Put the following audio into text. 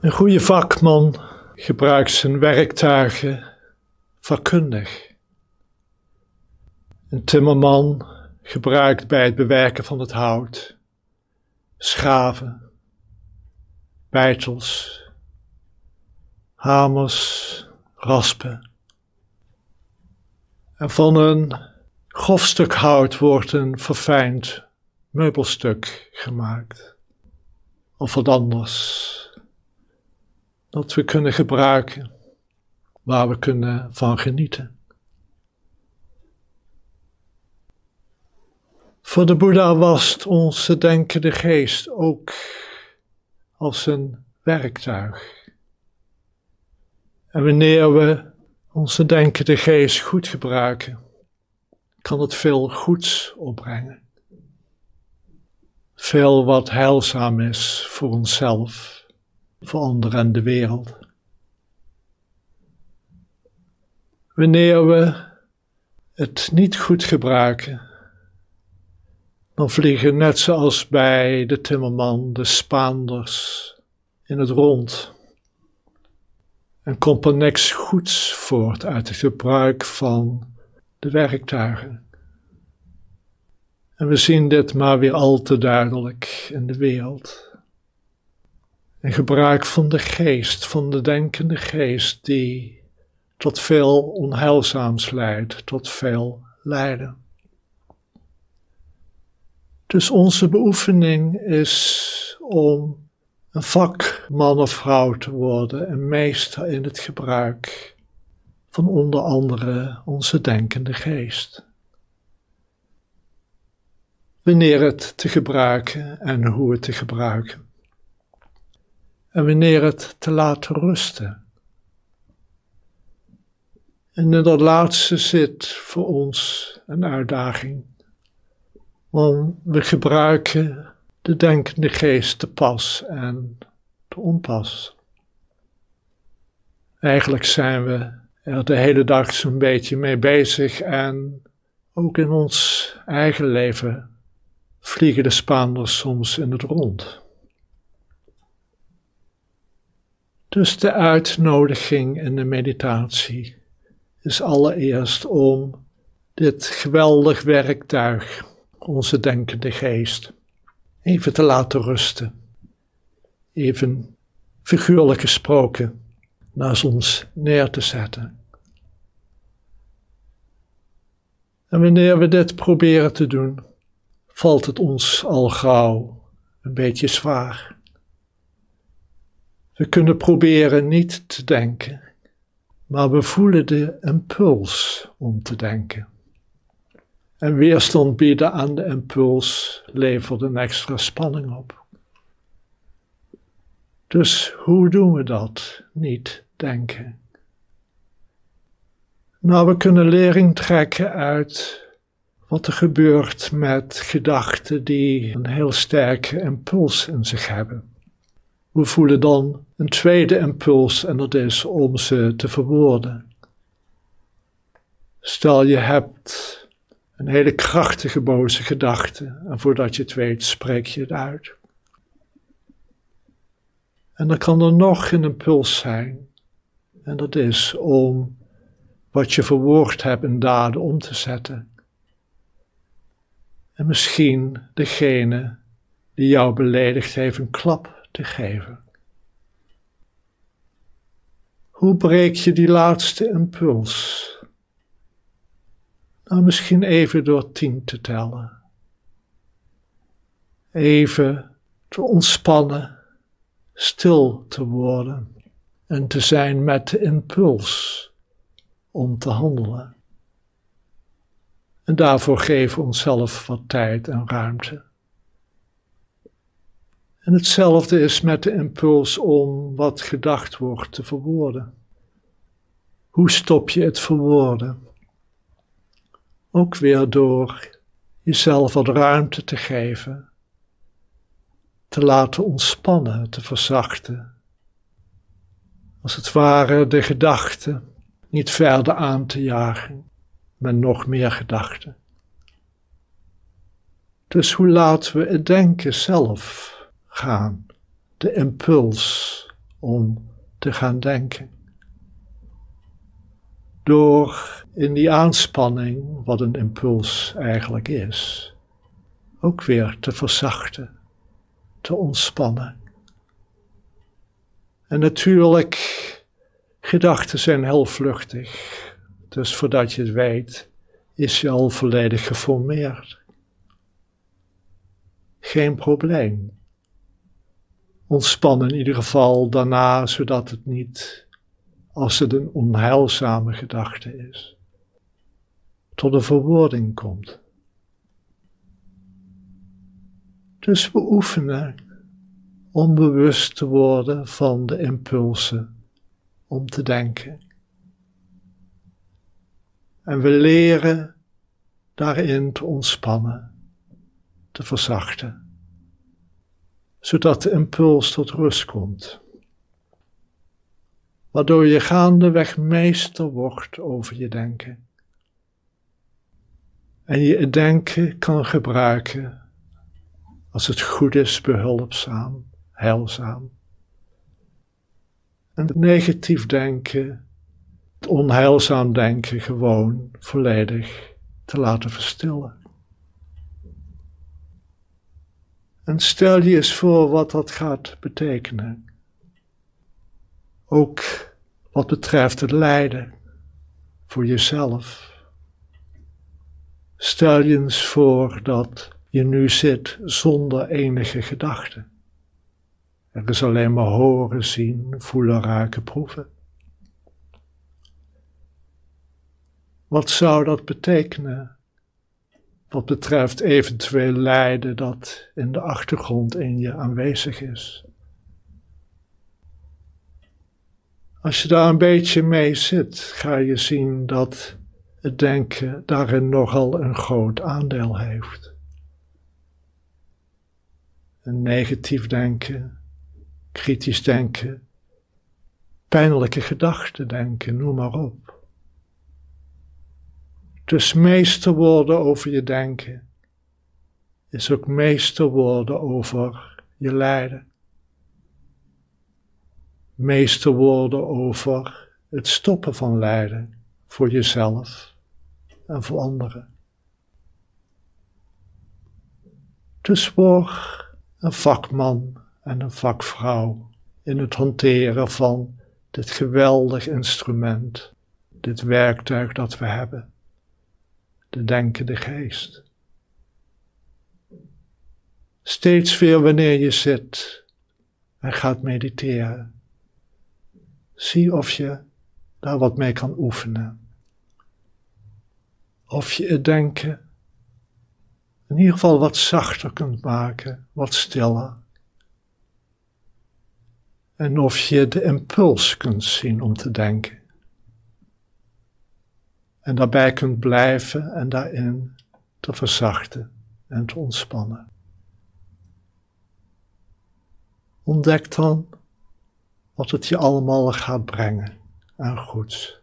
Een goede vakman gebruikt zijn werktuigen vakkundig. Een timmerman gebruikt bij het bewerken van het hout schaven, bijtels, hamers, raspen. En van een grof stuk hout wordt een verfijnd meubelstuk gemaakt. Of wat anders. Dat we kunnen gebruiken, waar we kunnen van genieten. Voor de Boeddha was onze denkende geest ook als een werktuig. En wanneer we onze denkende geest goed gebruiken, kan het veel goeds opbrengen. Veel wat heilzaam is voor onszelf, voor anderen en de wereld. Wanneer we het niet goed gebruiken, dan vliegen net zoals bij de timmerman de Spaanders in het rond. En komt er niks goeds voort uit het gebruik van de werktuigen. En we zien dit maar weer al te duidelijk in de wereld. Een gebruik van de geest, van de denkende geest, die tot veel onheilzaams leidt, tot veel lijden. Dus onze beoefening is om een vakman of vrouw te worden, een meester in het gebruik van onder andere onze denkende geest. Wanneer het te gebruiken en hoe het te gebruiken. En wanneer het te laten rusten. En in dat laatste zit voor ons een uitdaging want we gebruiken de denkende geest te pas en te onpas. Eigenlijk zijn we er de hele dag zo'n beetje mee bezig en ook in ons eigen leven vliegen de Spaanders soms in het rond. Dus de uitnodiging in de meditatie is allereerst om dit geweldig werktuig onze denkende geest even te laten rusten. Even figuurlijk gesproken naast ons neer te zetten. En wanneer we dit proberen te doen, valt het ons al gauw een beetje zwaar. We kunnen proberen niet te denken, maar we voelen de impuls om te denken. En weerstand bieden aan de impuls levert een extra spanning op. Dus hoe doen we dat? Niet denken. Nou, we kunnen lering trekken uit wat er gebeurt met gedachten die een heel sterke impuls in zich hebben. We voelen dan een tweede impuls en dat is om ze te verwoorden. Stel je hebt een hele krachtige boze gedachte. En voordat je het weet, spreek je het uit. En dan kan er nog een impuls zijn. En dat is om wat je verwoord hebt in daden om te zetten. En misschien degene die jou beledigd heeft een klap te geven. Hoe breek je die laatste impuls? Nou, misschien even door tien te tellen. Even te ontspannen, stil te worden en te zijn met de impuls om te handelen. En daarvoor geven we onszelf wat tijd en ruimte. En hetzelfde is met de impuls om wat gedacht wordt te verwoorden. Hoe stop je het verwoorden? Ook weer door jezelf wat ruimte te geven, te laten ontspannen, te verzachten. Als het ware de gedachten niet verder aan te jagen met nog meer gedachten. Dus hoe laten we het denken zelf gaan, de impuls om te gaan denken. Door in die aanspanning, wat een impuls eigenlijk is, ook weer te verzachten, te ontspannen. En natuurlijk, gedachten zijn heel vluchtig. Dus voordat je het weet, is je al volledig geformeerd. Geen probleem. Ontspan in ieder geval daarna, zodat het niet, als het een onheilzame gedachte is, tot een verwoording komt. Dus we oefenen onbewust te worden van de impulsen om te denken. En we leren daarin te ontspannen, te verzachten, zodat de impuls tot rust komt. Waardoor je gaandeweg meester wordt over je denken. En je het denken kan gebruiken als het goed is, behulpzaam, heilzaam. En het negatief denken het onheilzaam denken gewoon volledig te laten verstillen. En stel je eens voor wat dat gaat betekenen. Ook wat betreft het lijden voor jezelf. Stel je eens voor dat je nu zit zonder enige gedachte. Er is alleen maar horen, zien, voelen, raken, proeven. Wat zou dat betekenen? Wat betreft eventueel lijden dat in de achtergrond in je aanwezig is. Als je daar een beetje mee zit, ga je zien dat het denken daarin nogal een groot aandeel heeft. Een negatief denken, kritisch denken, pijnlijke gedachten denken, noem maar op. Dus meester worden over je denken is ook meester worden over je lijden. Meester worden over het stoppen van lijden voor jezelf en voor anderen. Dus word een vakman en een vakvrouw in het hanteren van dit geweldig instrument, dit werktuig dat we hebben de denkende geest. Steeds weer wanneer je zit en gaat mediteren, zie of je daar wat mee kan oefenen. Of je het denken in ieder geval wat zachter kunt maken, wat stiller. En of je de impuls kunt zien om te denken en daarbij kunt blijven en daarin te verzachten en te ontspannen. Ontdek dan wat het je allemaal gaat brengen aan goeds.